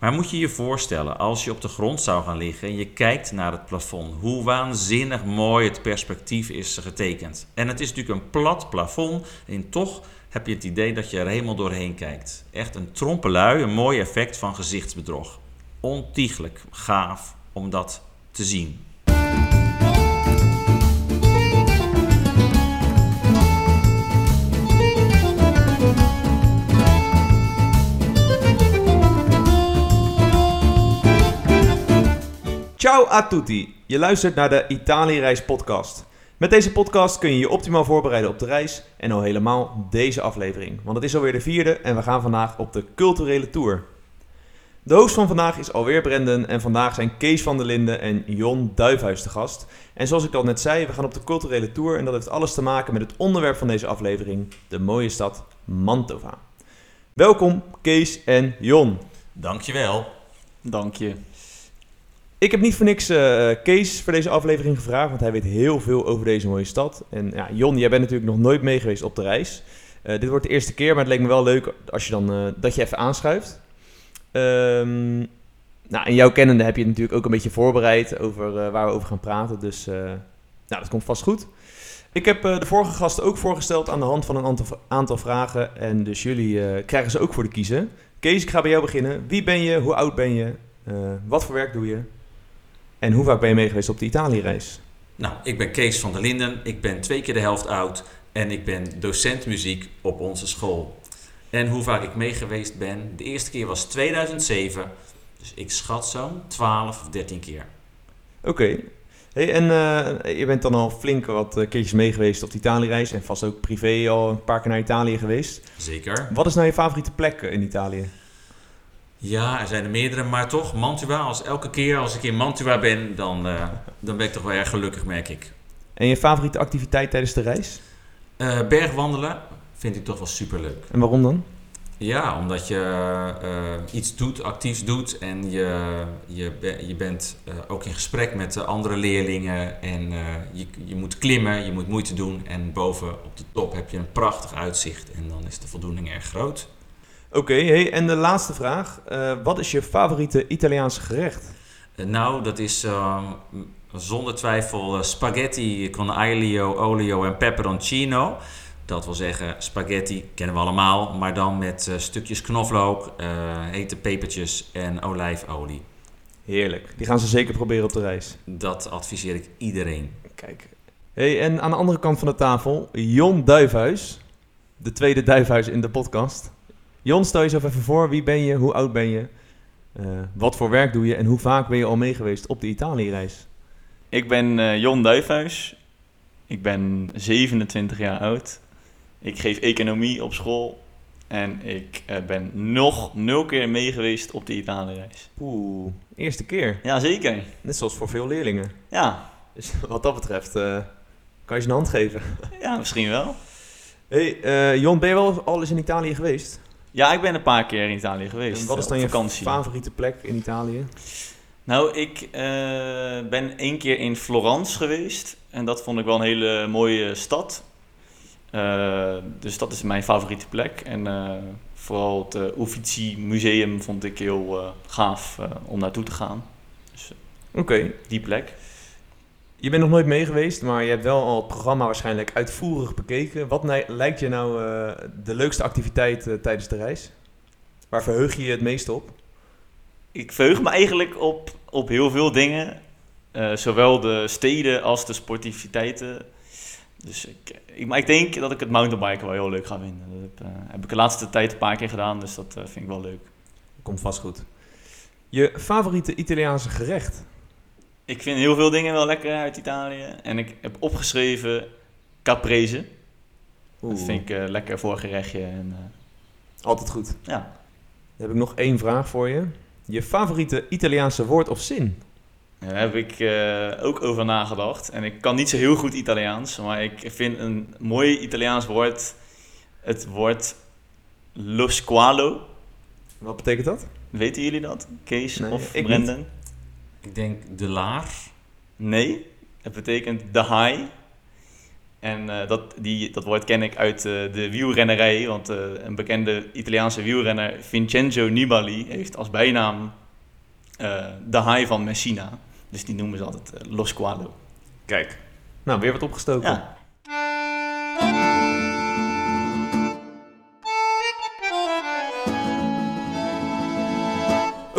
Maar moet je je voorstellen, als je op de grond zou gaan liggen en je kijkt naar het plafond, hoe waanzinnig mooi het perspectief is getekend. En het is natuurlijk een plat plafond en toch heb je het idee dat je er helemaal doorheen kijkt. Echt een trompelui, een mooi effect van gezichtsbedrog. Ontiegelijk gaaf om dat te zien. Ciao a tutti. Je luistert naar de Italië-reis podcast. Met deze podcast kun je je optimaal voorbereiden op de reis en al helemaal deze aflevering. Want het is alweer de vierde en we gaan vandaag op de culturele tour. De host van vandaag is alweer Brendan en vandaag zijn Kees van der Linden en Jon Duifhuis te gast. En zoals ik al net zei, we gaan op de culturele tour en dat heeft alles te maken met het onderwerp van deze aflevering, de mooie stad Mantova. Welkom Kees en Jon. Dankjewel. Dank je. Ik heb niet voor niks eh, Kees voor deze aflevering gevraagd, want hij weet heel veel over deze mooie stad. En ja, Jon, jij bent natuurlijk nog nooit mee geweest op de reis. Eh, dit wordt de eerste keer, maar het leek me wel leuk als je dan, eh, dat je even aanschuift. Ehm, nou, en jouw kennende heb je natuurlijk ook een beetje voorbereid over waar we over gaan praten. Dus nou, dat komt vast goed. Ik heb de vorige gasten ook voorgesteld aan de hand van een aantal, aantal vragen. En dus jullie krijgen ze ook voor de kiezen. Kees, ik ga bij jou beginnen. Wie ben je? Hoe oud ben je? wat voor werk doe je? En hoe vaak ben je mee geweest op de Italië-reis? Nou, ik ben Kees van der Linden. Ik ben twee keer de helft oud. En ik ben docent muziek op onze school. En hoe vaak ik mee geweest ben? De eerste keer was 2007. Dus ik schat zo'n 12 of 13 keer. Oké. Hey, en uh, je bent dan al flink wat uh, keertjes mee geweest op de Italië-reis. En vast ook privé al een paar keer naar Italië geweest. Zeker. Wat is nou je favoriete plek in Italië? Ja, er zijn er meerdere, maar toch, Mantua, als elke keer als ik in Mantua ben, dan, uh, dan ben ik toch wel erg gelukkig, merk ik. En je favoriete activiteit tijdens de reis? Uh, bergwandelen vind ik toch wel superleuk. En waarom dan? Ja, omdat je uh, iets doet, actiefs doet en je, je, je bent ook in gesprek met de andere leerlingen en je, je moet klimmen, je moet moeite doen en boven op de top heb je een prachtig uitzicht en dan is de voldoening erg groot. Oké, hey, en de laatste vraag. Uh, wat is je favoriete Italiaanse gerecht? Uh, nou, dat is uh, zonder twijfel spaghetti con aglio, olio en peperoncino. Dat wil zeggen, spaghetti kennen we allemaal, maar dan met stukjes knoflook, hete pepertjes en olijfolie. Heerlijk. Die gaan ze zeker proberen op de reis. Dat adviseer ik iedereen. Kijk. Hey, en aan de andere kant van de tafel, Jon Duifhuis. De tweede Duifhuis in de podcast. Jon, stel jezelf even voor. Wie ben je? Hoe oud ben je? Uh, wat voor werk doe je? En hoe vaak ben je al mee geweest op de Italië-reis? Ik ben uh, Jon Duifhuis. Ik ben 27 jaar oud. Ik geef economie op school. En ik uh, ben nog nul keer mee geweest op de Italië-reis. Oeh, eerste keer? Jazeker. Net zoals voor veel leerlingen. Ja. Dus wat dat betreft, kan je ze een hand geven? ja, misschien wel. Hey, Jon, ben je wel al eens in Italië geweest? Ja, ik ben een paar keer in Italië geweest. En wat is dan je favoriete plek in Italië? Nou, ik uh, ben één keer in Florence geweest. En dat vond ik wel een hele mooie stad. Uh, dus dat is mijn favoriete plek. En uh, vooral het Uffizi Museum vond ik heel gaaf om naartoe te gaan. Dus, Oké. Okay. Die plek. Je bent nog nooit mee geweest, maar je hebt wel al het programma waarschijnlijk uitvoerig bekeken. Wat lijkt je nou uh, de leukste activiteit uh, tijdens de reis? Waar verheug je je het meest op? Ik verheug me eigenlijk op, op heel veel dingen. Uh, zowel de steden als de sportiviteiten. Dus ik, ik, maar ik denk dat ik het mountainbiken wel heel leuk ga vinden. Dat heb, heb ik de laatste tijd een paar keer gedaan, dus dat vind ik wel leuk. Komt vast goed. Je favoriete Italiaanse gerecht? Ik vind heel veel dingen wel lekker uit Italië. En ik heb opgeschreven caprese. Oeh. Dat vind ik uh, lekker voorgerechtje. En, uh, Altijd goed. Ja. Dan heb ik nog één vraag voor je. Je favoriete Italiaanse woord of zin? Daar heb ik uh, ook over nagedacht. En ik kan niet zo heel goed Italiaans. Maar ik vind een mooi Italiaans woord het woord lo squalo. Wat betekent dat? Weten jullie dat? Kees nee, of Brendan? Niet. Ik denk de laar. Nee, het betekent de high. En eh, dat, die, dat woord ken ik uit eh, de wielrennerij, want eh, een bekende Italiaanse wielrenner, Vincenzo Nibali, heeft als bijnaam eh, de haai van Messina. Dus die noemen ze altijd eh, Lo Squalo. Kijk. Nou, weer wat opgestoken. Ja.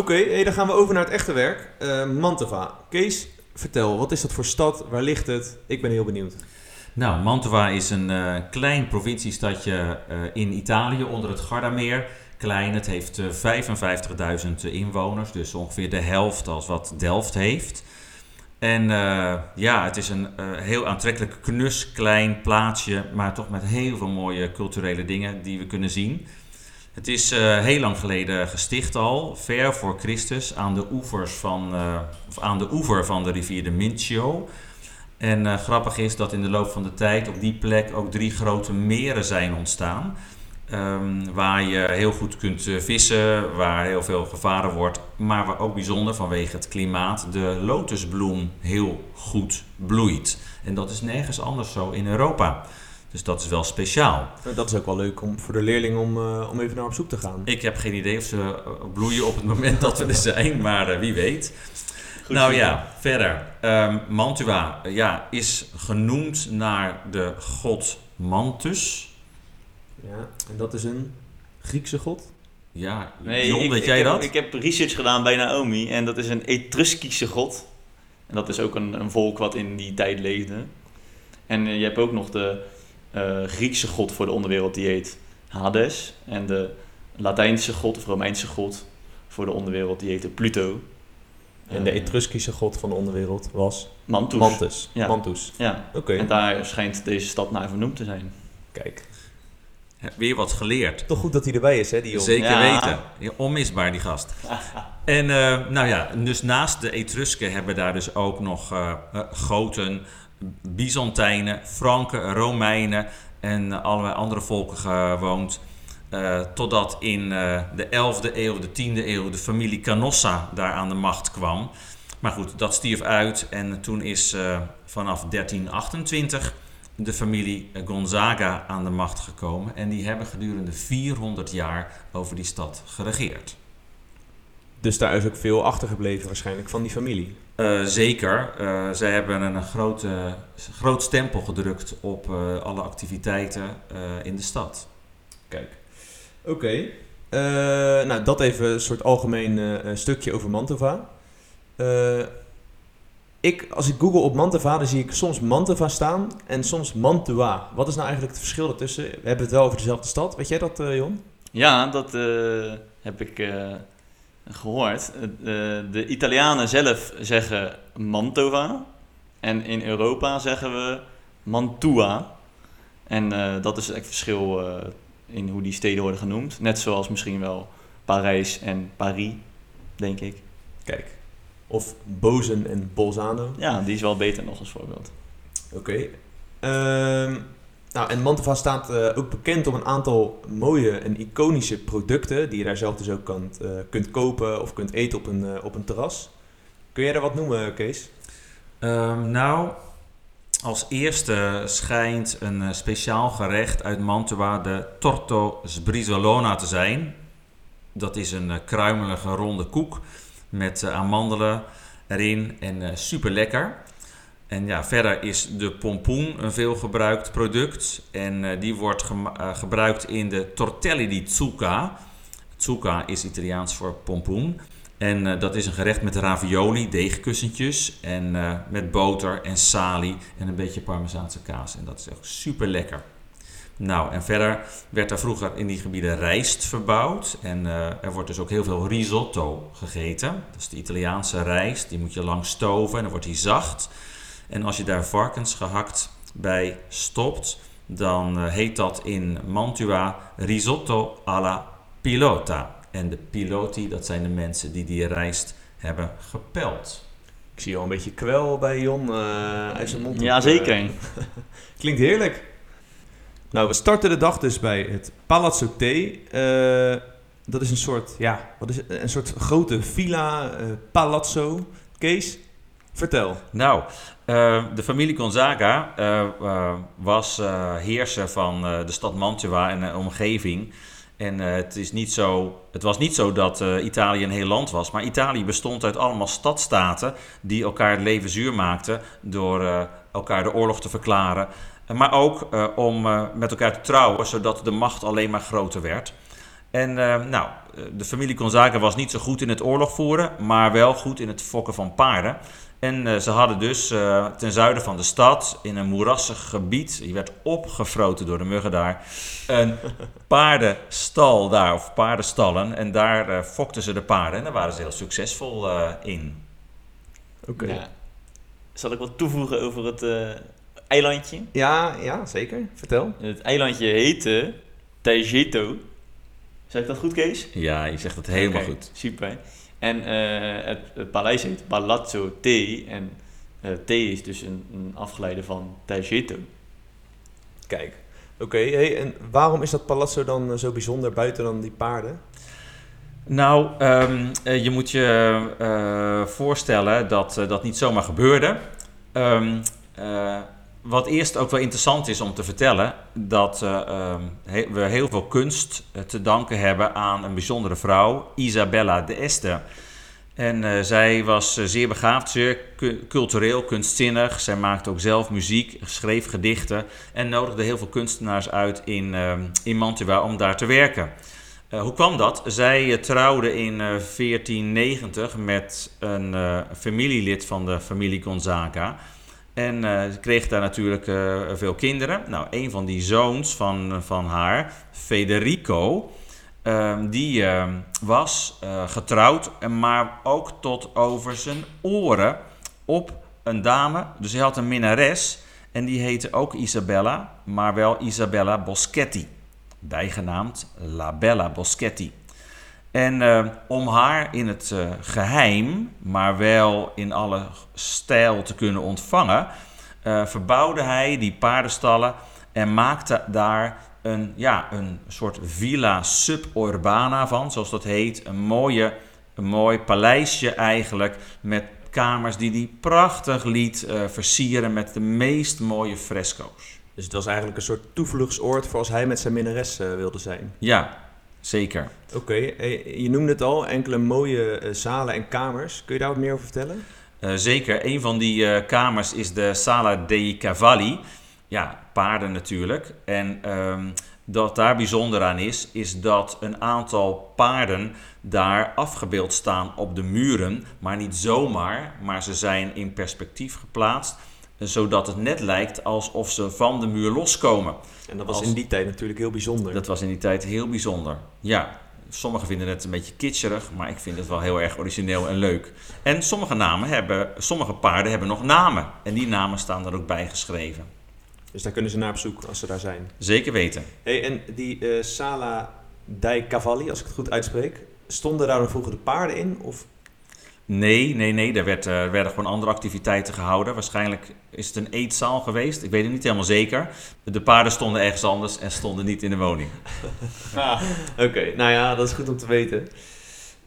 Oké, dan gaan we over naar het echte werk. Eh, Mantova. Kees, vertel, wat is dat voor stad? Waar ligt het? Ik ben heel benieuwd. Nou, Mantova is een eh, klein provinciestadje eh, in Italië onder het Gardameer. Klein, het heeft eh, 55.000 inwoners, dus ongeveer de helft als wat Delft heeft. En ja, het is een heel aantrekkelijk knus klein plaatsje, maar toch met heel veel mooie culturele dingen die we kunnen zien. Het is eh, heel lang geleden gesticht al, ver voor Christus, aan de, oevers van, eh, of aan de oever van de rivier de Mincio. En eh, grappig is dat in de loop van de tijd op die plek ook drie grote meren zijn ontstaan. Ehm, waar je heel goed kunt vissen, waar heel veel gevaren wordt, maar waar ook bijzonder vanwege het klimaat de lotusbloem heel goed bloeit. En dat is nergens anders zo in Europa. Dus dat is wel speciaal. Dat is ook wel leuk om, voor de leerling om, eh, om even naar op zoek te gaan. Ik heb geen idee of ze eh, bloeien op het moment dat we er zijn, maar eh, wie weet. Goed nou ja, verder. Ehm, Mantua ja, is genoemd naar de god Mantus. Ja, en dat is een Griekse god? Ja, Nee, John, ik, weet ik jij heb, dat? Ik heb research gedaan bij Naomi en dat is een Etruskische god. En dat is ook een, een volk wat in die tijd leefde. En je hebt ook nog de eh, Griekse god voor de onderwereld, die heet Hades. En de Latijnse god of Romeinse god voor de onderwereld, die heette Pluto. En de Etruskische god van de onderwereld was Mantus. Mantus. Ja. Mantus. Ja, Oké, en daar schijnt deze stad naar vernoemd te zijn. kijk. Weer wat geleerd. Toch goed dat hij erbij is, hè, die jongen. Zeker Ja. weten. Ja, onmisbaar, die gast. En eh, nou ja, dus naast de Etrusken hebben we daar dus ook nog eh, Goten, Byzantijnen, Franken, Romeinen en allerlei andere volken gewoond. Eh, totdat in eh, de 11e eeuw, de 10e eeuw, de familie Canossa daar aan de macht kwam. Maar goed, dat stierf uit en toen is eh, vanaf 1328 de familie Gonzaga aan de macht gekomen. En die hebben gedurende 400 jaar over die stad geregeerd. Dus daar is ook veel achtergebleven waarschijnlijk van die familie. Eh, zeker. Eh, zij hebben een grote, groot stempel gedrukt op eh, alle activiteiten eh, in de stad. Kijk. Oké. Eh, nou, dat even een soort algemeen eh, stukje over Mantova. Eh, ik, als ik google op Mantova, dan zie ik soms Mantova staan en soms Mantua. Wat is nou eigenlijk het verschil ertussen? We hebben het wel over dezelfde stad. Weet jij dat, eh, Jon? Ja, dat eh, heb ik eh, gehoord. Eh, de Italianen zelf zeggen Mantova. En in Europa zeggen we Mantua. En eh, dat is echt verschil eh, in hoe die steden worden genoemd. Net zoals misschien wel Parijs en Paris, denk ik. Kijk. Of Bozen en Bolzano. Ja, die is wel beter nog als voorbeeld. Oké. Ehm, nou, en Mantova staat eh, ook bekend om een aantal mooie en iconische producten die je daar zelf dus ook kan, eh, kunt kopen of kunt eten op een, eh, op een terras. Kun jij er wat noemen, Kees? Ehm, nou, als eerste schijnt een speciaal gerecht uit Mantua de torto sbrisolona te zijn. Dat is een kruimelige ronde koek met amandelen erin en super lekker. En ja, verder is de pompoen een veel gebruikt product. En eh, die wordt eh, gebruikt in de tortelli di zucca. Zucca is Italiaans voor pompoen. En eh, dat is een gerecht met ravioli, deegkussentjes en met boter en salie en een beetje parmezaanse kaas. En dat is echt super lekker. Nou, en verder werd er vroeger in die gebieden rijst verbouwd. En er wordt dus ook heel veel risotto gegeten. Dat is de Italiaanse rijst. Die moet je lang stoven en dan wordt die zacht. En als je daar varkensgehakt bij stopt, dan eh, heet dat in Mantua risotto alla pilota. En de piloti, dat zijn de mensen die die rijst hebben gepeld. Ik zie al een beetje kwel bij Jon eh uit zijn mond. Ja, op, zeker. eh, klinkt heerlijk. Nou, we starten de dag dus bij het Palazzo T. Eh, dat is een soort, ja, wat is het? Een soort grote villa, eh, palazzo. Kees, Vertel. Nou, uh, de familie Gonzaga uh, uh, was heerser van de stad Mantua en de omgeving. En het, is niet zo, het was niet zo dat Italië een heel land was, maar Italië bestond uit allemaal stadstaten die elkaar het leven zuur maakten door elkaar de oorlog te verklaren. Maar ook om met elkaar te trouwen, zodat de macht alleen maar groter werd. En nou, de familie Gonzaga was niet zo goed in het oorlog voeren, maar wel goed in het fokken van paarden. En uh, ze hadden dus uh, ten zuiden van de stad, in een moerassig gebied, die werd opgefroten door de muggen daar, een paardenstal daar, of paardenstallen. En daar uh, fokten ze de paarden en daar waren ze heel succesvol in. Oké. Okay. Ja. Zal ik wat toevoegen over het eilandje? Ja, ja, zeker. Vertel. Het eilandje heette Tajeto. Zeg ik dat goed, Kees? Ja, je zegt het helemaal okay, goed. Super. En uh, het, het, paleis heet Palazzo T. En uh, T is dus een, een afgeleide van Tajeto. Kijk, oké. Hey, en waarom is dat palazzo dan zo bijzonder buiten dan die paarden? Nou, um, je moet je uh, voorstellen dat dat niet zomaar gebeurde. Um, wat eerst ook wel interessant is om te vertellen, dat uh, we heel veel kunst eh, te danken hebben aan een bijzondere vrouw, Isabella de Este. En uh, zij was zeer begaafd, zeer cultureel, kunstzinnig. Zij maakte ook zelf muziek, schreef gedichten en nodigde heel veel kunstenaars uit in, uh, in Mantua om daar te werken. hoe kwam dat? Zij trouwde in 1490 met een familielid van de familie Gonzaga. En uh, ze kreeg daar natuurlijk uh, veel kinderen. Nou, een van die zoons van, van haar, Federico, uh, die ehm, was uh, getrouwd, maar ook tot over zijn oren op een dame. Dus hij had een minnares en die heette ook Isabella, maar wel Isabella Boschetti. Bijgenaamd La Bella Boschetti. En uh, om haar in het uh, geheim, maar wel in alle stijl te kunnen ontvangen, uh, verbouwde hij die paardenstallen en maakte daar een, ja, een soort villa suburbana van, zoals dat heet. Een, mooie, een mooi paleisje eigenlijk, met kamers die hij prachtig liet versieren met de meest mooie fresco's. Dus het was eigenlijk een soort toevluchtsoord voor als hij met zijn minnares wilde zijn. Ja, Zeker. Oké, je noemde het al, enkele mooie uh, zalen en kamers. Kun je daar wat meer over vertellen? Uh, zeker. Een van die uh, kamers is de Sala dei Cavalli. Ja, paarden natuurlijk. En um, dat daar bijzonder aan is, is dat een aantal paarden daar afgebeeld staan op de muren. Maar niet zomaar, maar ze zijn in perspectief geplaatst zodat het net lijkt alsof ze van de muur loskomen. En dat was in die tijd natuurlijk heel bijzonder. Dat was in die tijd heel bijzonder. Ja, sommigen vinden het een beetje kitscherig, maar ik vind het wel heel erg origineel en leuk. En sommige namen hebben, sommige paarden hebben nog namen. En die namen staan er ook bijgeschreven. Dus daar kunnen ze naar op zoek als ze daar zijn. Zeker weten. Hey, en die uh, Sala dei Cavalli, als ik het goed uitspreek, stonden daar dan vroeger de paarden in? Of Nee, nee, nee. Er, werd, er werden gewoon andere activiteiten gehouden. Waarschijnlijk is het een eetzaal geweest. Ik weet het niet helemaal zeker. De paarden stonden ergens anders en stonden niet in de woning. ah, Oké, nou ja, dat is goed om te weten.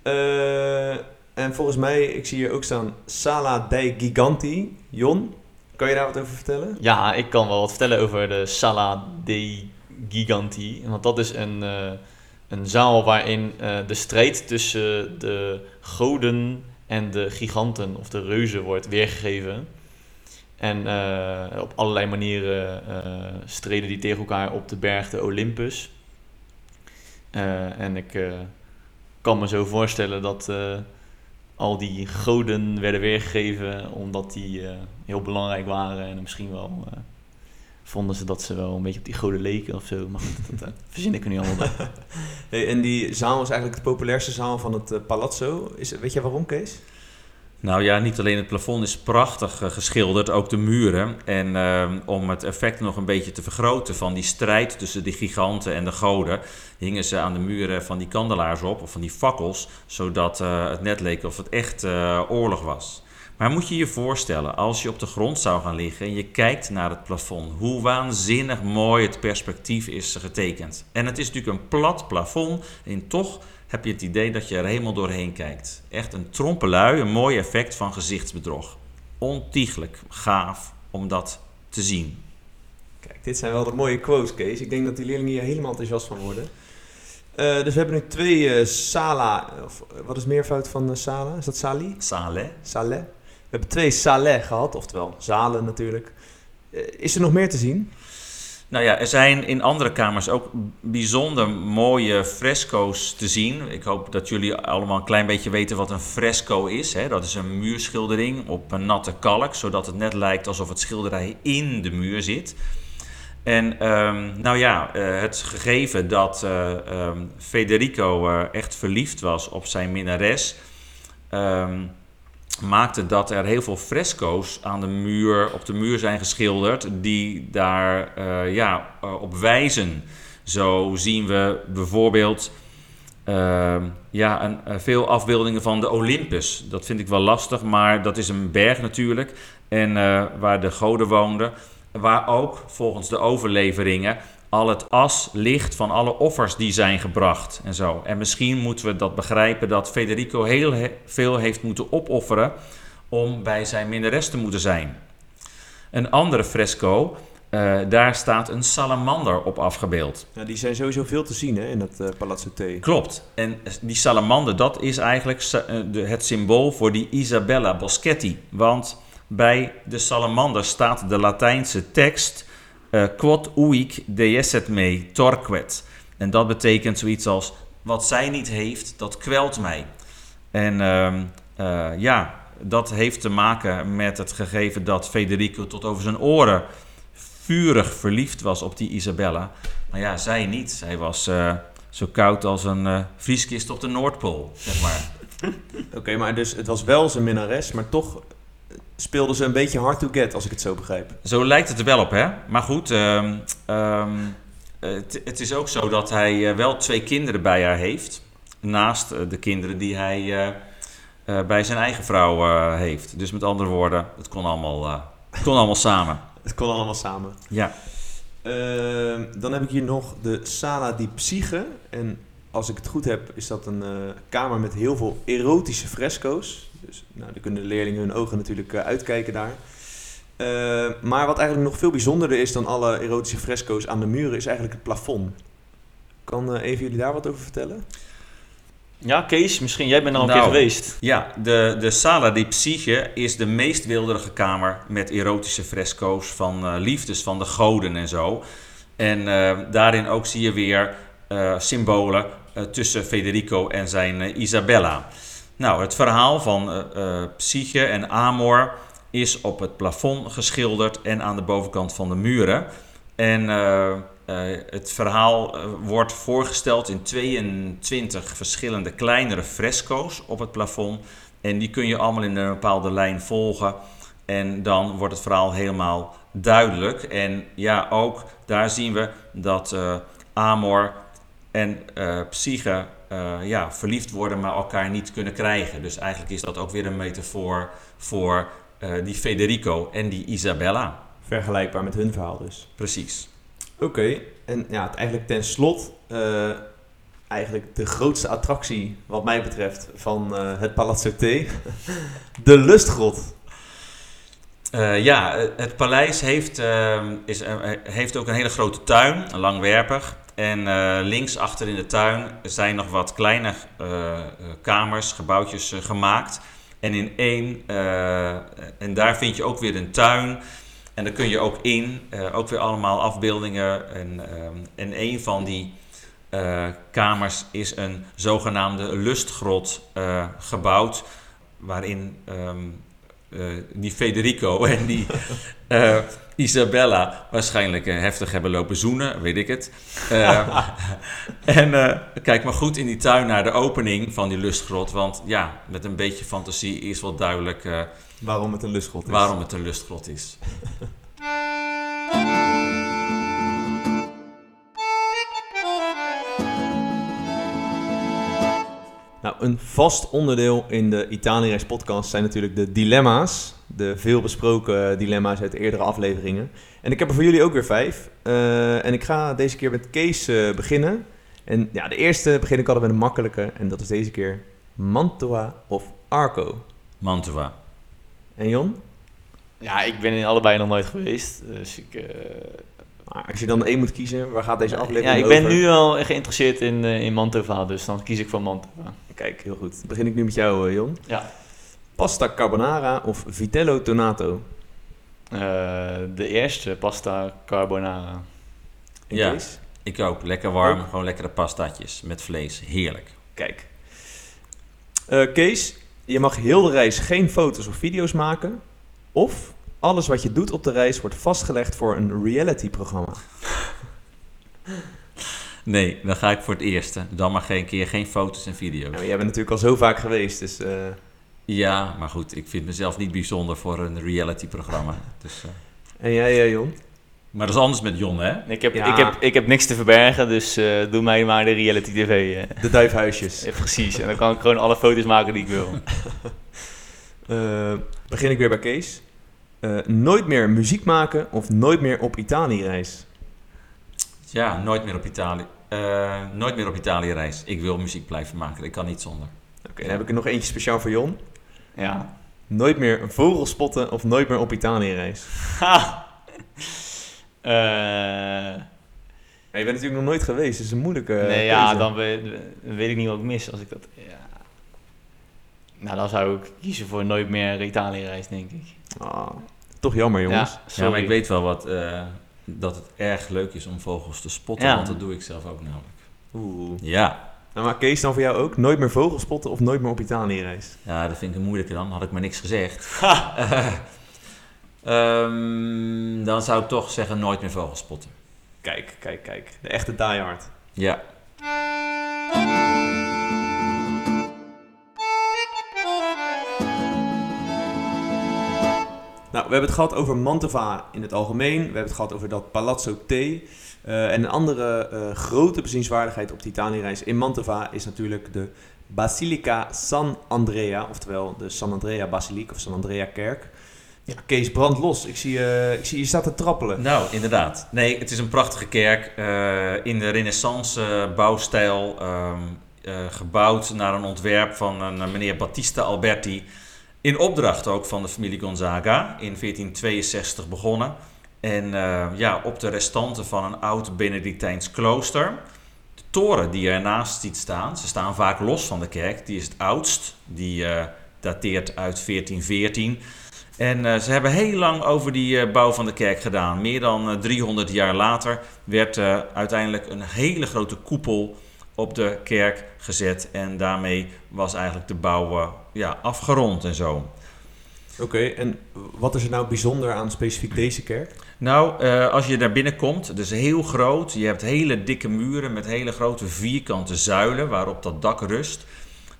Uh, en volgens mij, ik zie hier ook staan Sala dei Giganti. Jon, kan je daar wat over vertellen? Ja, ik kan wel wat vertellen over de Sala dei Giganti. Want dat is een, uh, een zaal waarin uh, de strijd tussen de goden en de giganten of de reuzen wordt weergegeven. En uh, op allerlei manieren uh, streden die tegen elkaar op de berg de Olympus. Uh, en ik kan me zo voorstellen dat al die goden werden weergegeven omdat die heel belangrijk waren en misschien wel vonden ze dat ze wel een beetje op die goden leken of zo. Maar goed, dat verzin ik er nu allemaal bij. hey, en die zaal was eigenlijk de populairste zaal van het Palazzo. Is, weet je waarom, Kees? Nou ja, niet alleen het plafond is prachtig uh, geschilderd, ook de muren. En uh, om het effect nog een beetje te vergroten van die strijd tussen die giganten en de goden, hingen ze aan de muren van die kandelaars op, of van die fakkels, zodat uh, het net leek of het echt oorlog was. Maar moet je je voorstellen, als je op de grond zou gaan liggen en je kijkt naar het plafond, hoe waanzinnig mooi het perspectief is getekend. En het is natuurlijk een plat plafond en toch heb je het idee dat je er helemaal doorheen kijkt. Echt een trompelui, een mooi effect van gezichtsbedrog. ontiegelijk gaaf om dat te zien. Kijk, dit zijn wel de mooie quotes, Kees. Ik denk dat die leerlingen hier helemaal enthousiast van worden. Eh, dus we hebben nu twee eh, Sala, of eh, wat is meervoud van Sala? Is dat Sali? Saleh? Saleh. We hebben twee Saleh gehad, oftewel Zalen natuurlijk. Eh, is er nog meer te zien? Nou ja, er zijn in andere kamers ook bijzonder mooie fresco's te zien. Ik hoop dat jullie allemaal een klein beetje weten wat een fresco is. Hè? Dat is een muurschildering op een natte kalk, zodat het net lijkt alsof het schilderij in de muur zit. En ehm, nou ja, eh, het gegeven dat eh, ehm, Federico echt verliefd was op zijn minnares, ehm, maakte dat er heel veel fresco's aan de muur, op de muur zijn geschilderd die daar eh, ja, eh, op wijzen. Zo zien we bijvoorbeeld ehm, ja, een, eh, veel afbeeldingen van de Olympus. Dat vind ik wel lastig, maar dat is een berg natuurlijk. En eh, waar de goden woonden. Waar ook volgens de overleveringen al het as ligt van alle offers die zijn gebracht en zo. En misschien moeten we dat begrijpen dat Federico heel he- veel heeft moeten opofferen om bij zijn minnares te moeten zijn. Een andere fresco, eh, daar staat een salamander op afgebeeld. Ja, die zijn sowieso veel te zien hè, in dat eh, Palazzo T. Klopt. En die salamander, dat is eigenlijk eh, het symbool voor die Isabella Boschetti. Want bij de salamander staat de Latijnse tekst eh, Quod uic deesset me torquet. En dat betekent zoiets als, wat zij niet heeft, dat kwelt mij. En ehm, eh, ja, dat heeft te maken met het gegeven dat Federico tot over zijn oren vurig verliefd was op die Isabella. Maar ja, zij niet. Zij was eh, zo koud als een eh, vrieskist op de Noordpool, zeg maar. Oké, maar dus het was wel zijn minnares, maar toch speelde ze een beetje hard to get, als ik het zo begrijp. Zo lijkt het er wel op, hè? Maar goed, ehm, ehm, het, het is ook zo dat hij eh, wel twee kinderen bij haar heeft. Naast eh, de kinderen die hij eh, eh, bij zijn eigen vrouw eh, heeft. Dus met andere woorden, het kon allemaal, eh, het kon allemaal samen. Het kon allemaal samen. Ja. Ehm, dan heb ik hier nog de Sala di Psyche. En als ik het goed heb, is dat een eh, kamer met heel veel erotische fresco's. Dus nou, dan kunnen de leerlingen hun ogen natuurlijk eh, uitkijken daar. Eh, maar wat eigenlijk nog veel bijzonderder is dan alle erotische fresco's aan de muren, is eigenlijk het plafond. Kan eh, even jullie daar wat over vertellen? Ja, Kees, misschien jij bent al een Nou. keer geweest. Ja, de, de Sala di Psyche is de meest wilderige kamer met erotische fresco's van eh, liefdes van de goden en zo. En eh, daarin ook zie je weer eh, symbolen eh, tussen Federico en zijn Isabella. Nou, het verhaal van eh, eh, Psyche en Amor is op het plafond geschilderd en aan de bovenkant van de muren. En eh, het verhaal wordt voorgesteld in 22 verschillende kleinere fresco's op het plafond. En die kun je allemaal in een bepaalde lijn volgen. En dan wordt het verhaal helemaal duidelijk. En ja, ook daar zien we dat Amor en eh, Psyche eh, ja, verliefd worden, maar elkaar niet kunnen krijgen. Dus eigenlijk is dat ook weer een metafoor voor eh, die Federico en die Isabella. Vergelijkbaar met hun verhaal dus. Precies. Oké, en ja, het eigenlijk ten slot, eigenlijk de grootste attractie wat mij betreft van het Palazzo T, de Lustgrot. Ja, het paleis heeft, is, heeft ook een hele grote tuin, langwerpig. En eh, links achter in de tuin zijn nog wat kleine eh, eh, kamers, gebouwtjes gemaakt. En in één, en daar vind je ook weer een tuin. En daar kun je ook in, ook weer allemaal afbeeldingen. En, ehm, en een van die kamers is een zogenaamde lustgrot gebouwd. Waarin ehm, eh, die Federico en die eh, Isabella waarschijnlijk eh, heftig hebben lopen zoenen, weet ik het. Eh, en eh, kijk maar goed in die tuin naar de opening van die lustgrot. Want ja, met een beetje fantasie is wel duidelijk eh, Waarom het een Lustgrot is. waarom het een lustgrot is. Nou, een vast onderdeel in de Italiëreis podcast zijn natuurlijk de dilemma's. De veelbesproken dilemma's uit de eerdere afleveringen. En ik heb er voor jullie ook weer vijf. Eh, en ik ga deze keer met Kees eh, beginnen. En ja, de eerste begin ik altijd met een makkelijke. En dat is deze keer Mantua of Arco. Mantua. En Jon? Ja, ik ben in allebei nog nooit geweest. Dus ik... eh, Maar als je dan één moet kiezen, waar gaat deze aflevering ja, ik over? ben nu al geïnteresseerd in, eh, in Mantova, dus dan kies ik voor Mantova. Kijk, heel goed. Dan begin ik nu met jou, eh, Jon. Ja. Pasta carbonara of vitello tonato? Eh, de eerste, pasta carbonara. En Ja. Kees? Ik ook. Lekker warm. Ook. Gewoon lekkere pastaatjes met vlees. Heerlijk. Kijk. Eh, Kees, je mag heel de reis geen foto's of video's maken. Of alles wat je doet op de reis wordt vastgelegd voor een reality-programma. Nee, dan ga ik voor het eerste. Dan maar geen keer geen foto's en video's. Ja, maar jij bent natuurlijk al zo vaak geweest, dus... eh, Ja, maar goed. Ik vind mezelf niet bijzonder voor een reality-programma. Dus, eh, En jij, eh, Jon? Maar dat is anders met Jon, hè? Ik heb, Ja. ik heb, ik heb niks te verbergen, dus eh, doe mij maar de reality tv. eh. De duifhuisjes. Ja, precies, en dan kan ik gewoon alle foto's maken die ik wil. Eh, begin ik weer bij Kees. Eh, nooit meer muziek maken of nooit meer op Italië-reis? Ja, nooit meer op Italië. Eh, nooit meer op Italië reis. Ik wil muziek blijven maken. Ik kan niet zonder. Oké, dan heb ik er nog eentje speciaal voor Jon. Ja. Nooit meer een vogel spotten of nooit meer op Italië-reis? Ha! Eh, Ja, je bent natuurlijk nog nooit geweest, dus een moeilijke eh, nee, ja, dan weet, ik niet wat ik mis als ik dat... Ja. Nou, dan zou ik kiezen voor nooit meer Italië-reis, denk ik. Ah, toch jammer, jongens. Ja, maar ik weet wel wat, eh, dat het erg leuk is om vogels te spotten. Ja. Want dat doe ik zelf ook namelijk. Oeh. Ja. Nou, maar Kees, dan voor jou ook. Nooit meer vogels spotten of nooit meer op Italië-reis? Ja, dat vind ik een moeilijke dan. Had ik maar niks gezegd. Ehm, dan zou ik toch zeggen nooit meer vogels spotten. Kijk, kijk, kijk. De echte diehard. Ja. Hebben het gehad over Mantova in het algemeen. We hebben het gehad over dat Palazzo T. Eh, en een andere eh, grote bezienswaardigheid op de Italië-reis in Mantova is natuurlijk de Basilica San Andrea. Oftewel de San Andrea Basiliek of San Andrea Kerk. Ja, Kees, brand los. Ik zie, eh, ik zie je staat te trappelen. Nou, inderdaad. Nee, het is een prachtige kerk in de renaissance bouwstijl. ehm, eh, gebouwd naar een ontwerp van een meneer Battista Alberti. In opdracht ook van de familie Gonzaga. In 1462 begonnen. En eh, ja, op de restanten van een oud Benedictijns klooster. De toren die ernaast ziet staan, ze staan vaak los van de kerk. Die is het oudst. Die eh, dateert uit 1414. En eh, ze hebben heel lang over die bouw van de kerk gedaan. Meer dan eh, 300 jaar later werd uiteindelijk een hele grote koepel op de kerk gezet. En daarmee was eigenlijk de bouw eh, ja, afgerond en zo. Oké, en wat is er nou bijzonder aan specifiek deze kerk? Nou, eh, als je daar binnenkomt, het is heel groot. Je hebt hele dikke muren met hele grote vierkante zuilen waarop dat dak rust.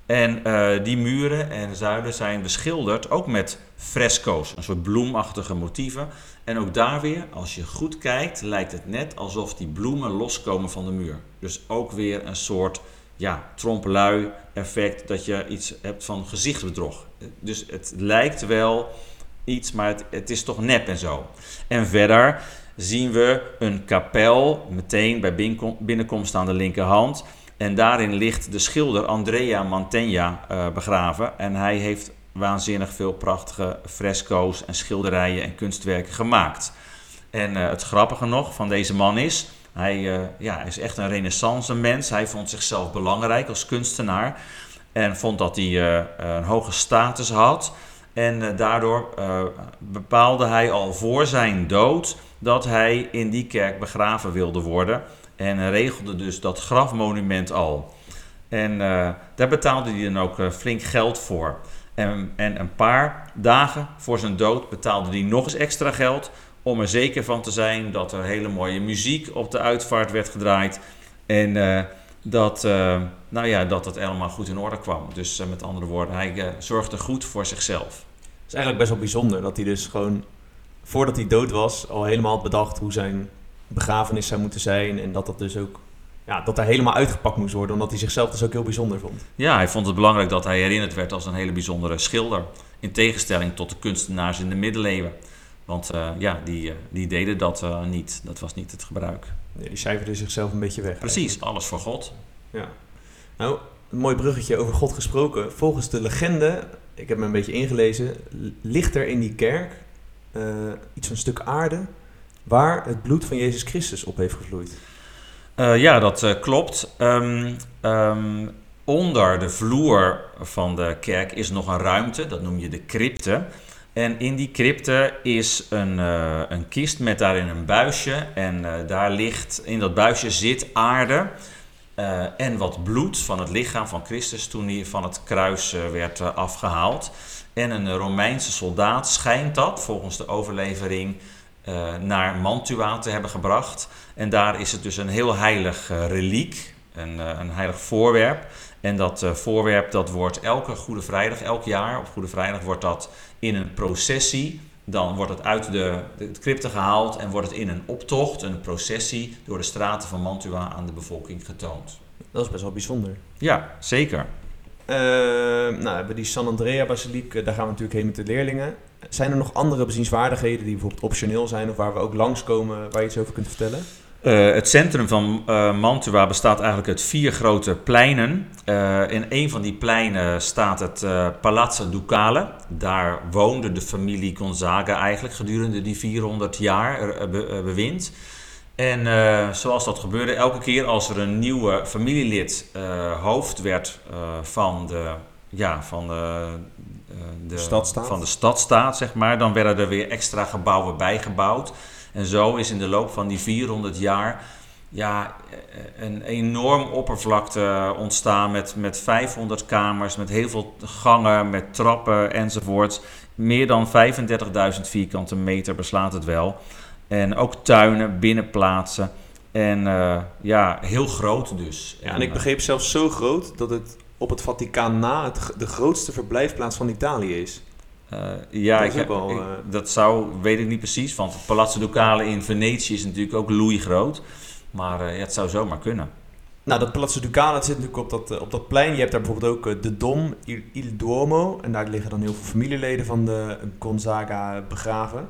En eh, die muren en zuilen zijn beschilderd ook met fresco's, een soort bloemachtige motieven. En ook daar weer, als je goed kijkt, lijkt het net alsof die bloemen loskomen van de muur. Dus ook weer een soort ja, trompelui effect dat je iets hebt van gezichtsbedrog. Dus het lijkt wel iets, maar het, is toch nep en zo. En verder zien we een kapel meteen bij binnenkom- binnenkomst aan de linkerhand. En daarin ligt de schilder Andrea Mantegna eh, begraven. En hij heeft waanzinnig veel prachtige fresco's en schilderijen en kunstwerken gemaakt. En eh, het grappige nog van deze man is, hij eh, ja, is echt een renaissance mens. Hij vond zichzelf belangrijk als kunstenaar. En vond dat hij een hoge status had. En daardoor bepaalde hij al voor zijn dood dat hij in die kerk begraven wilde worden. En regelde dus dat grafmonument al. En eh, daar betaalde hij dan ook eh, flink geld voor. En, en een paar dagen voor zijn dood betaalde hij nog eens extra geld. Om er zeker van te zijn dat er hele mooie muziek op de uitvaart werd gedraaid. En eh, dat, nou ja, dat het helemaal goed in orde kwam. Dus met andere woorden, hij zorgde goed voor zichzelf. Het is eigenlijk best wel bijzonder dat hij dus gewoon, voordat hij dood was, al helemaal had bedacht hoe zijn begrafenis zou moeten zijn. En dat dat dus ook, ja, dat hij helemaal uitgepakt moest worden, omdat hij zichzelf dus ook heel bijzonder vond. Ja, hij vond het belangrijk dat hij herinnerd werd als een hele bijzondere schilder. In tegenstelling tot de kunstenaars in de middeleeuwen. Want eh, ja, die, eh, die deden dat eh, niet. Dat was niet het gebruik. Nee, die cijferde zichzelf een beetje weg. Precies, alles voor God. Ja. Nou, een mooi bruggetje over God gesproken. Volgens de legende, ik heb me een beetje ingelezen, ligt er in die kerk iets van een stuk aarde waar het bloed van Jezus Christus op heeft gevloeid. Uh, ja, dat uh, klopt. Um, um, onder de vloer van de kerk is nog een ruimte, dat noem je de crypte. En in die crypte is een, uh, een kist met daarin een buisje. En daar ligt, in dat buisje zit aarde. en wat bloed van het lichaam van Christus toen hij van het kruis werd afgehaald. En een Romeinse soldaat schijnt dat, volgens de overlevering, uh, naar Mantua te hebben gebracht. En daar is het dus een heel heilig uh, reliek, een, uh, een heilig voorwerp. En dat voorwerp dat wordt elke Goede Vrijdag, elk jaar op Goede Vrijdag wordt dat in een processie. Dan wordt het uit de, de crypte gehaald en wordt het in een optocht, een processie, door de straten van Mantua aan de bevolking getoond. Dat is best wel bijzonder. Ja, zeker. Uh, nou, we hebben die San Andrea Basiliek, daar gaan we natuurlijk heen met de leerlingen. Zijn er nog andere bezienswaardigheden die bijvoorbeeld optioneel zijn of waar we ook langskomen, waar je iets over kunt vertellen? Uh, het centrum van uh, Mantua bestaat eigenlijk uit vier grote pleinen. Uh, in een van die pleinen staat het Palazzo Ducale. Daar woonde de familie Gonzaga eigenlijk gedurende die 400 jaar be bewind. En zoals dat gebeurde, elke keer als er een nieuwe familielid hoofd werd van de, ja, van de, de, stadstaat. van de stadstaat, zeg maar, dan werden er weer extra gebouwen bijgebouwd. En zo is in de loop van die 400 jaar ja, een enorm oppervlakte ontstaan met, met 500 kamers, met heel veel gangen, met trappen enzovoort. Meer dan 35.000 vierkante meter beslaat het wel. En ook tuinen, binnenplaatsen. En uh, ja, heel groot dus. Ja, en ik begreep zelfs zo groot dat het op het Vaticaan na het, de grootste verblijfplaats van Italië is. Uh, ja, dat, ik heb, ik, uh... dat zou, weet ik niet precies, want het Palazzo Ducale in Venetië is natuurlijk ook groot. Maar uh, ja, het zou zomaar kunnen. Nou, dat Palazzo Ducale dat zit natuurlijk op dat, op dat plein. Je hebt daar bijvoorbeeld ook de Dom, Il, Il Duomo. En daar liggen dan heel veel familieleden van de Gonzaga begraven.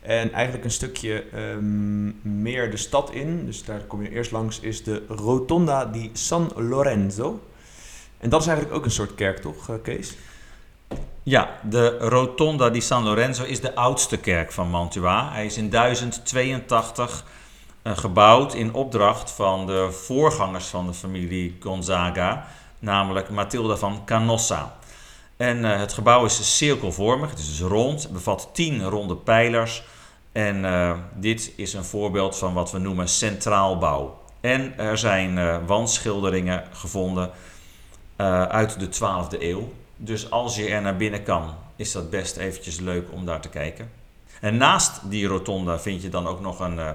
En eigenlijk een stukje um, meer de stad in, dus daar kom je eerst langs, is de Rotonda di San Lorenzo. En dat is eigenlijk ook een soort kerk, toch, Kees? Ja, de Rotonda di San Lorenzo is de oudste kerk van Mantua. Hij is in 1082 uh, gebouwd in opdracht van de voorgangers van de familie Gonzaga, namelijk Matilda van Canossa. En uh, het gebouw is cirkelvormig, het is dus rond, het bevat tien ronde pijlers. En dit is een voorbeeld van wat we noemen centraalbouw. En er zijn wandschilderingen gevonden uit de 12e eeuw. Dus als je er naar binnen kan, is dat best eventjes leuk om daar te kijken. En naast die rotonda vind je dan ook nog een uh,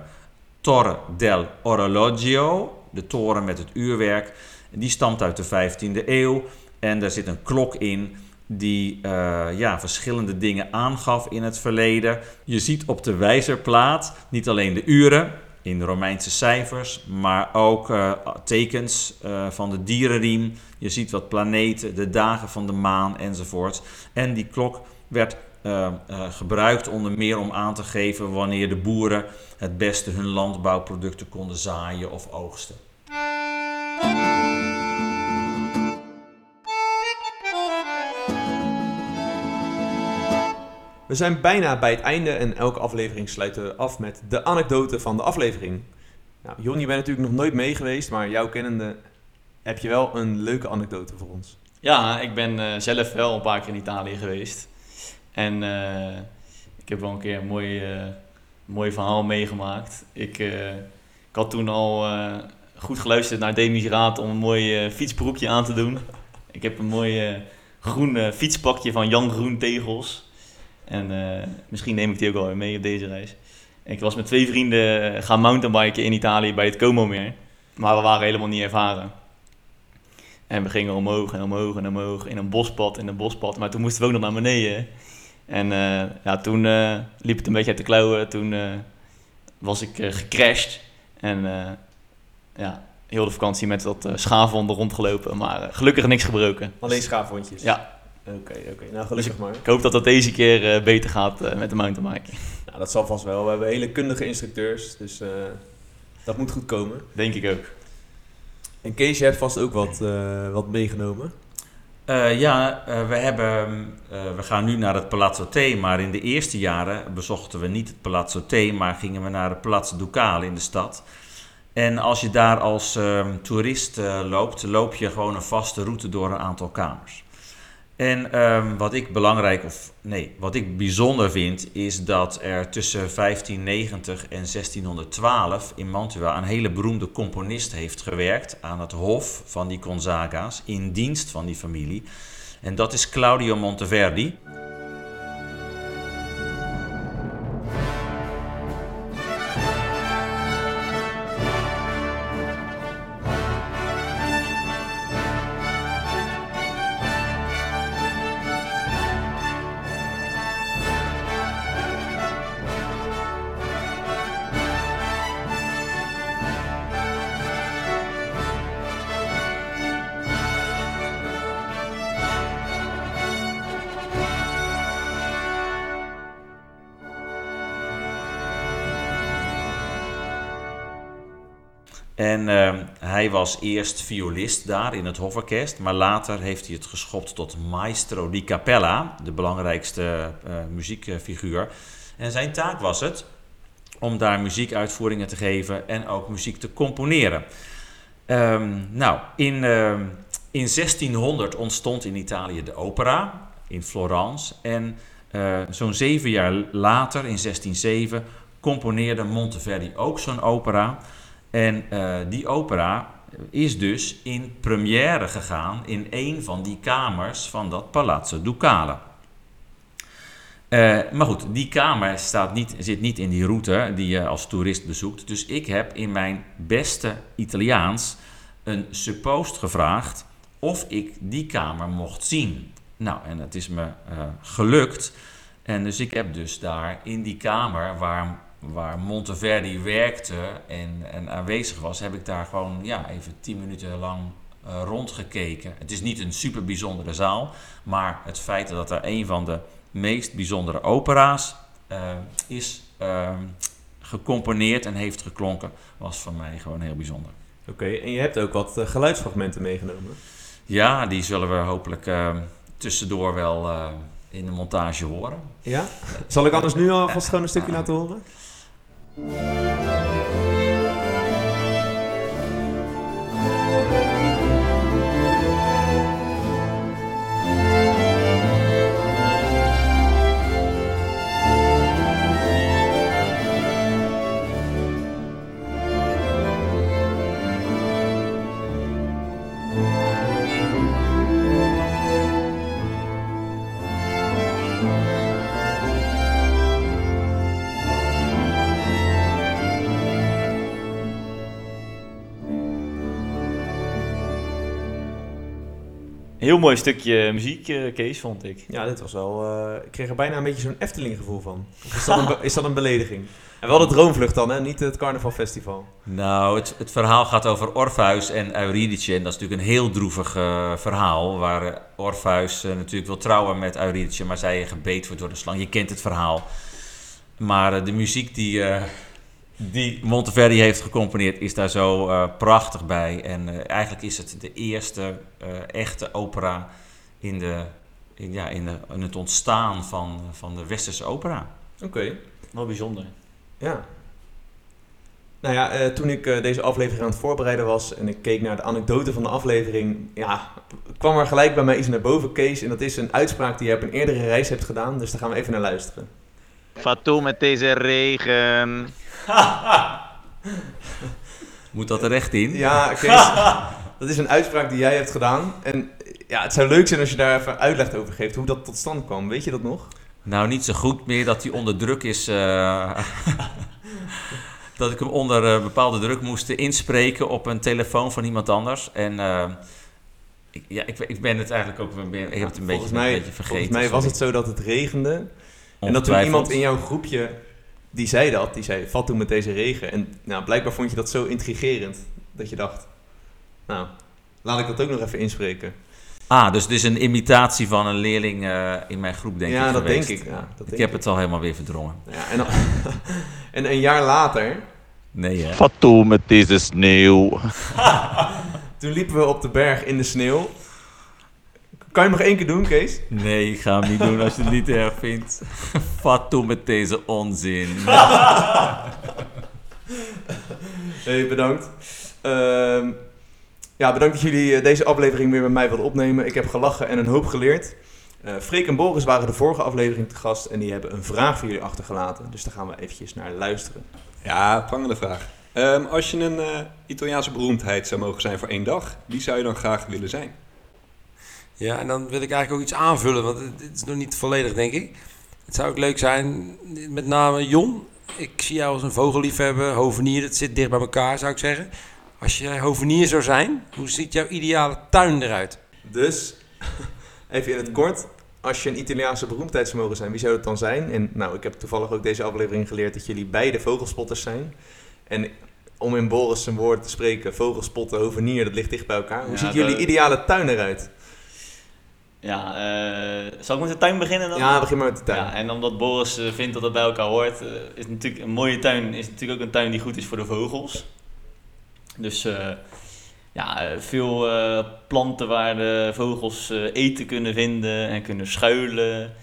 Torre del Orologio, de toren met het uurwerk. Die stamt uit de 15e eeuw en daar zit een klok in die uh, ja, verschillende dingen aangaf in het verleden. Je ziet op de wijzerplaat niet alleen de uren, in Romeinse cijfers, maar ook uh, tekens uh, van de dierenriem. Je ziet wat planeten, de dagen van de maan enzovoort. En die klok werd uh, gebruikt onder meer om aan te geven wanneer de boeren het beste hun landbouwproducten konden zaaien of oogsten. We zijn bijna bij het einde en elke aflevering sluiten we af met de anekdote van de aflevering. Nou, Jon, je bent natuurlijk nog nooit mee geweest, maar jouw kennende heb je wel een leuke anekdote voor ons. Ja, ik ben uh, zelf wel een paar keer in Italië geweest. En uh, ik heb wel een keer een mooi, uh, mooi verhaal meegemaakt. Ik, ik had toen al goed geluisterd naar Demi's raad om een mooi fietsbroekje aan te doen. Ik heb een mooi groen fietspakje van Jan Groen Tegels. En uh, misschien neem ik die ook wel weer mee op deze reis. ik was met twee vrienden gaan mountainbiken in Italië bij het Como-meer. Maar we waren helemaal niet ervaren. En we gingen omhoog en omhoog en omhoog in een bospad, in een bospad. Maar toen moesten we ook nog naar beneden. En uh, ja, toen uh, liep het een beetje uit de klauwen. Toen was ik gecrashed. En ja, heel de vakantie met wat schaafwonden rondgelopen. Maar gelukkig niks gebroken. Alleen schaafwondjes? Ja, Oké, okay, oké. Okay. Nou, gelukkig dus ik, maar. Ik hoop dat dat deze keer uh, beter gaat uh, met de mountainbiken. Nou, dat zal vast wel. We hebben hele kundige instructeurs, dus uh, dat moet goed komen. Denk ik ook. En Kees, je hebt vast ook wat, wat meegenomen. Uh, ja, uh, we, hebben, uh, we gaan nu naar het Palazzo T, maar in de eerste jaren bezochten we niet het Palazzo T, maar gingen we naar het Palazzo Ducale in de stad. En als je daar als ehm, toerist loopt, loop je gewoon een vaste route door een aantal kamers. En um, wat ik belangrijk, of nee, wat ik bijzonder vind, is dat er tussen 1590 en 1612 in Mantua een hele beroemde componist heeft gewerkt aan het hof van die Gonzaga's in dienst van die familie. En dat is Claudio Monteverdi. En uh, hij was eerst violist daar in het Hoforkest, maar later heeft hij het geschopt tot maestro di cappella, de belangrijkste uh, muziekfiguur. En zijn taak was het om daar muziekuitvoeringen te geven en ook muziek te componeren. Um, nou, in, uh, in 1600 ontstond in Italië de opera in Florence en uh, zo'n zeven jaar later, in 1607, componeerde Monteverdi ook zo'n opera. En uh, die opera is dus in première gegaan in een van die kamers van dat Palazzo Ducale. Uh, maar goed, die kamer staat niet, zit niet in die route die je als toerist bezoekt. Dus ik heb in mijn beste Italiaans een suppost gevraagd of ik die kamer mocht zien. Nou, en het is me uh, gelukt. En dus ik heb dus daar in die kamer waar waar Monteverdi werkte en, en aanwezig was, heb ik daar gewoon ja, even tien minuten lang uh, rondgekeken. Het is niet een super bijzondere zaal, maar het feit dat er een van de meest bijzondere opera's uh, is uh, gecomponeerd en heeft geklonken, was voor mij gewoon heel bijzonder. Oké, okay, en je hebt ook wat uh, geluidsfragmenten meegenomen. Ja, die zullen we hopelijk tussendoor wel in de montage horen. Ja? Zal ik anders nu alvast gewoon een stukje laten horen? Música Heel mooi stukje muziek, uh, Kees, vond ik. Ja, dit was wel... Uh, ik kreeg er bijna een beetje zo'n Efteling gevoel van. Of is dat, een, is dat een belediging? En wel de Droomvlucht dan, hè? niet het Carnavalfestival. Nou, het, het verhaal gaat over Orpheus en Eurydice. En dat is natuurlijk een heel droevig uh, verhaal. Waar Orpheus natuurlijk wil trouwen met Eurydice, maar zij gebeet wordt door de slang. Je kent het verhaal. Maar de muziek die die Monteverdi heeft gecomponeerd, is daar zo uh, prachtig bij. En uh, eigenlijk is het de eerste uh, echte opera in, de, in, ja, in, de, in het ontstaan van, van de westerse opera. Oké. Okay. Wel bijzonder. Ja. Nou ja, toen ik deze aflevering aan het voorbereiden was en ik keek naar de anekdote van de aflevering, ja, kwam er gelijk bij mij iets naar boven, Kees. En dat is een uitspraak die je op een eerdere reis hebt gedaan, dus daar gaan we even naar luisteren. Fatou met deze regen. Moet dat er echt in? Ja, Kees, dat is een uitspraak die jij hebt gedaan. En ja, het zou leuk zijn als je daar even uitleg over geeft hoe dat tot stand kwam. Weet je dat nog? Nou, niet zo goed meer dat hij onder druk is. Uh, dat ik hem onder uh, bepaalde druk moest inspreken op een telefoon van iemand anders. En uh, ik, ja, ik, ik, ben het eigenlijk ook ik heb het een, beetje, mij, een beetje vergeten. Volgens mij was het zo dat het regende. En dat toen iemand in jouw groepje die zei dat. Die zei, vat toen met deze regen. En nou, blijkbaar vond je dat zo intrigerend. Dat je dacht, nou, laat ik dat ook nog even inspreken. Ah, dus het is een imitatie van een leerling uh, in mijn groep, denk ja, ik dat geweest. denk ik. Ja, dat ik denk heb ik. het al helemaal weer verdrongen. Ja, en, en een jaar later... Nee, hè? Fatou met deze sneeuw. toen liepen we op de berg in de sneeuw. Kan je hem nog één keer doen, Kees? Nee, ik ga hem niet doen als je het niet erg vindt. Wat toe met deze onzin. Hey, bedankt. Ehm, ja, bedankt dat jullie eh, deze aflevering weer met mij wilden opnemen. Ik heb gelachen en een hoop geleerd. Eh Freek en Boris waren de vorige aflevering te gast en die hebben een vraag voor jullie achtergelaten. Dus daar gaan we eventjes naar luisteren. Ja, prangende vraag. Ehm, als je een eh, Italiaanse beroemdheid zou mogen zijn voor één dag, wie zou je dan graag willen zijn? Ja, en dan wil ik eigenlijk ook iets aanvullen, want het, het is nog niet volledig, denk ik. Het zou ook leuk zijn, met name Jon. Ik zie jou als een vogelliefhebber, hovenier, dat zit dicht bij elkaar, zou ik zeggen. Als jij hovenier zou zijn, hoe ziet jouw ideale tuin eruit? Dus, even in het kort. Als je een Italiaanse beroemdheid zou mogen zijn, wie zou dat dan zijn? En nou, ik heb toevallig ook deze aflevering geleerd dat jullie beide vogelspotters zijn. En om in Boris zijn woorden te spreken, vogelspotten, hovenier, dat ligt dicht bij elkaar. Hoe Ja, ziet jullie ideale tuin eruit? Ja, eh, zal ik met de tuin beginnen dan? Ja, begin maar met de tuin. Ja, en omdat Boris eh, vindt dat het bij elkaar hoort, eh, is natuurlijk een mooie tuin is natuurlijk ook een tuin die goed is voor de vogels. Dus eh, ja, veel eh, planten waar de vogels eh, eten kunnen vinden en kunnen schuilen.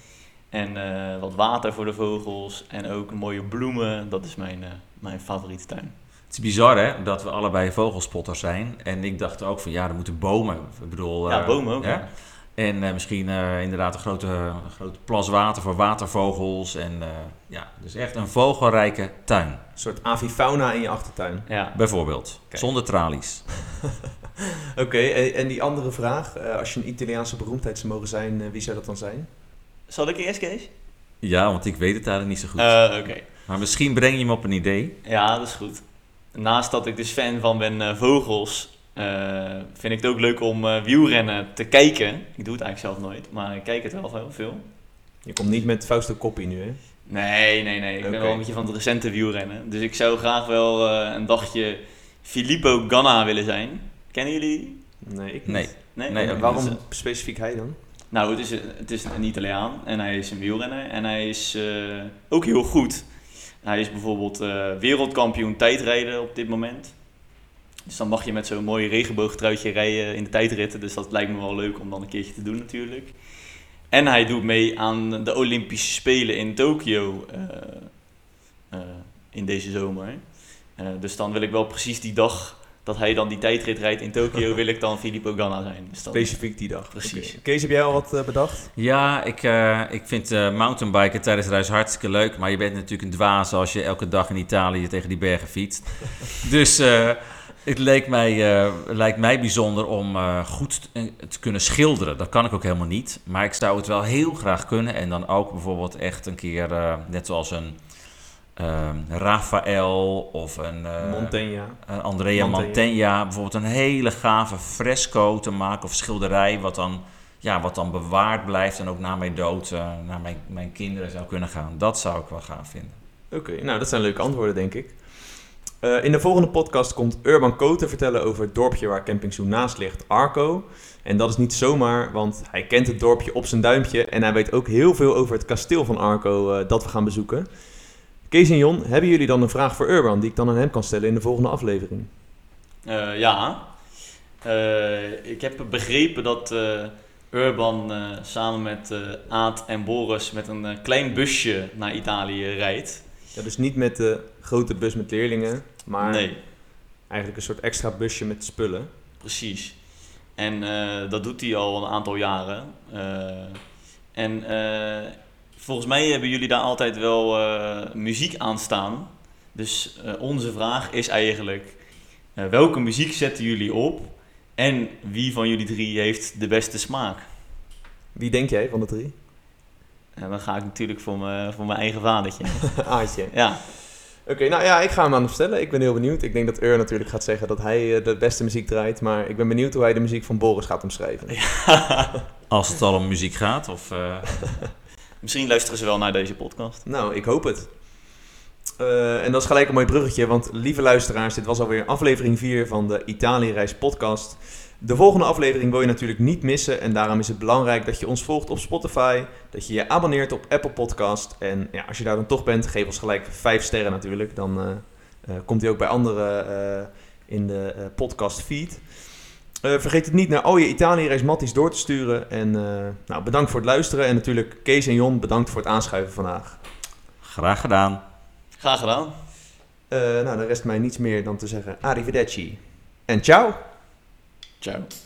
En eh, wat water voor de vogels en ook mooie bloemen. Dat is mijn, eh, mijn favoriete tuin. Het is bizar hè, dat we allebei vogelspotters zijn. En ik dacht ook van ja, er moeten bomen. Ik bedoel, ja, bomen ook. ja. Ja. En eh, misschien eh, inderdaad een grote, een grote plas water voor watervogels. En eh, ja, dus echt een vogelrijke tuin. Een soort avifauna in je achtertuin. Ja. Bijvoorbeeld. Zonder tralies. Oké, en en die andere vraag. eh, als je een Italiaanse beroemdheid zou mogen zijn, wie zou dat dan zijn? Zal ik eerst, Kees? Ja, want ik weet het eigenlijk niet zo goed. Eh, Oké. maar misschien breng je me op een idee. Ja, dat is goed. Naast dat ik dus fan van ben eh, vogels, eh, vind ik het ook leuk om eh, wielrennen te kijken. Ik doe het eigenlijk zelf nooit, maar ik kijk het wel heel veel. Je komt niet met Fausto Coppi nu, hè? Nee, nee, nee. Ik ben wel een beetje van het recente wielrennen. Dus ik zou graag wel eh, een dagje Filippo Ganna willen zijn. Kennen jullie? Nee, ik Nee. niet. Nee? Nee, Waarom is- specifiek hij dan? Nou, het is, een- het is een Italiaan en hij is een wielrenner en hij is eh, ook heel goed. Hij is bijvoorbeeld eh, wereldkampioen tijdrijden op dit moment. Dus dan mag je met zo'n mooi regenboogtruitje rijden in de tijdritten. Dus dat lijkt me wel leuk om dan een keertje te doen natuurlijk. En hij doet mee aan de Olympische Spelen in Tokio eh, eh, in deze zomer. Eh, dus dan wil ik wel precies die dag dat hij dan die tijdrit rijdt in Tokio, wil ik dan Filippo Ganna zijn. Dus dan, Specifiek die dag. Precies. Kees, heb jij al wat bedacht? Ja, ik, eh, ik vind eh, mountainbiken tijdens de reis hartstikke leuk. Maar je bent natuurlijk een dwaas als je elke dag in Italië tegen die bergen fietst. dus eh, het leek mij, eh, lijkt mij bijzonder om eh, goed te, te kunnen schilderen. Dat kan ik ook helemaal niet. Maar ik zou het wel heel graag kunnen. En dan ook bijvoorbeeld echt een keer, eh, net zoals een ehm Raphaël of een... eh, Andrea Mantegna. Mantegna, bijvoorbeeld een hele gave fresco te maken of schilderij wat dan, ja, wat dan bewaard blijft en ook na mijn dood eh, naar mijn, mijn kinderen zou kunnen gaan. Dat zou ik wel gaaf vinden. Oké, nou dat zijn leuke antwoorden denk ik. Eh, in de volgende podcast komt Urban Koten vertellen over het dorpje waar Camping Zoo naast ligt, Arco. En dat is niet zomaar, want hij kent het dorpje op zijn duimpje en hij weet ook heel veel over het kasteel van Arco eh, dat we gaan bezoeken. Kees en Jon, hebben jullie dan een vraag voor Urban die ik dan aan hem kan stellen in de volgende aflevering? Eh, ja. Ik heb begrepen dat Urban samen met Aad en Boris met een klein busje naar Italië rijdt. Ja, dus niet met de grote bus met leerlingen, maar Nee, eigenlijk een soort extra busje met spullen. precies. En eh, dat doet hij al een aantal jaren. Eh, en eh, volgens mij hebben jullie daar altijd wel muziek aan staan. Dus onze vraag is eigenlijk: welke muziek zetten jullie op? En wie van jullie drie heeft de beste smaak? Wie denk jij van de drie? En dan ga ik natuurlijk voor mijn, voor mijn eigen vadertje. Aatje. Ja, Oké, nou ja, ik ga hem aan hem stellen. Ik ben heel benieuwd. Ik denk dat Ur natuurlijk gaat zeggen dat hij eh, de beste muziek draait. Maar ik ben benieuwd hoe hij de muziek van Boris gaat omschrijven. Als het al om muziek gaat of... eh, misschien luisteren ze wel naar deze podcast. Nou, ik hoop het. Eh, en dat is gelijk een mooi bruggetje, want lieve luisteraars, dit was alweer aflevering 4 van de Italië-reis podcast. De volgende aflevering wil je natuurlijk niet missen en daarom is het belangrijk dat je ons volgt op Spotify, dat je je abonneert op Apple Podcast en ja, als je daar dan toch bent, geef ons gelijk 5 sterren natuurlijk. Dan eh, eh, komt hij ook bij anderen eh, in de eh, podcast feed. Eh, vergeet het niet naar al je Italië-reis matties door te sturen. En eh, nou, bedankt voor het luisteren. En natuurlijk Kees en Jon, bedankt voor het aanschuiven vandaag. Graag gedaan. Graag gedaan. Eh, nou, dan rest mij niets meer dan te zeggen arrivederci. En ciao! Ciao.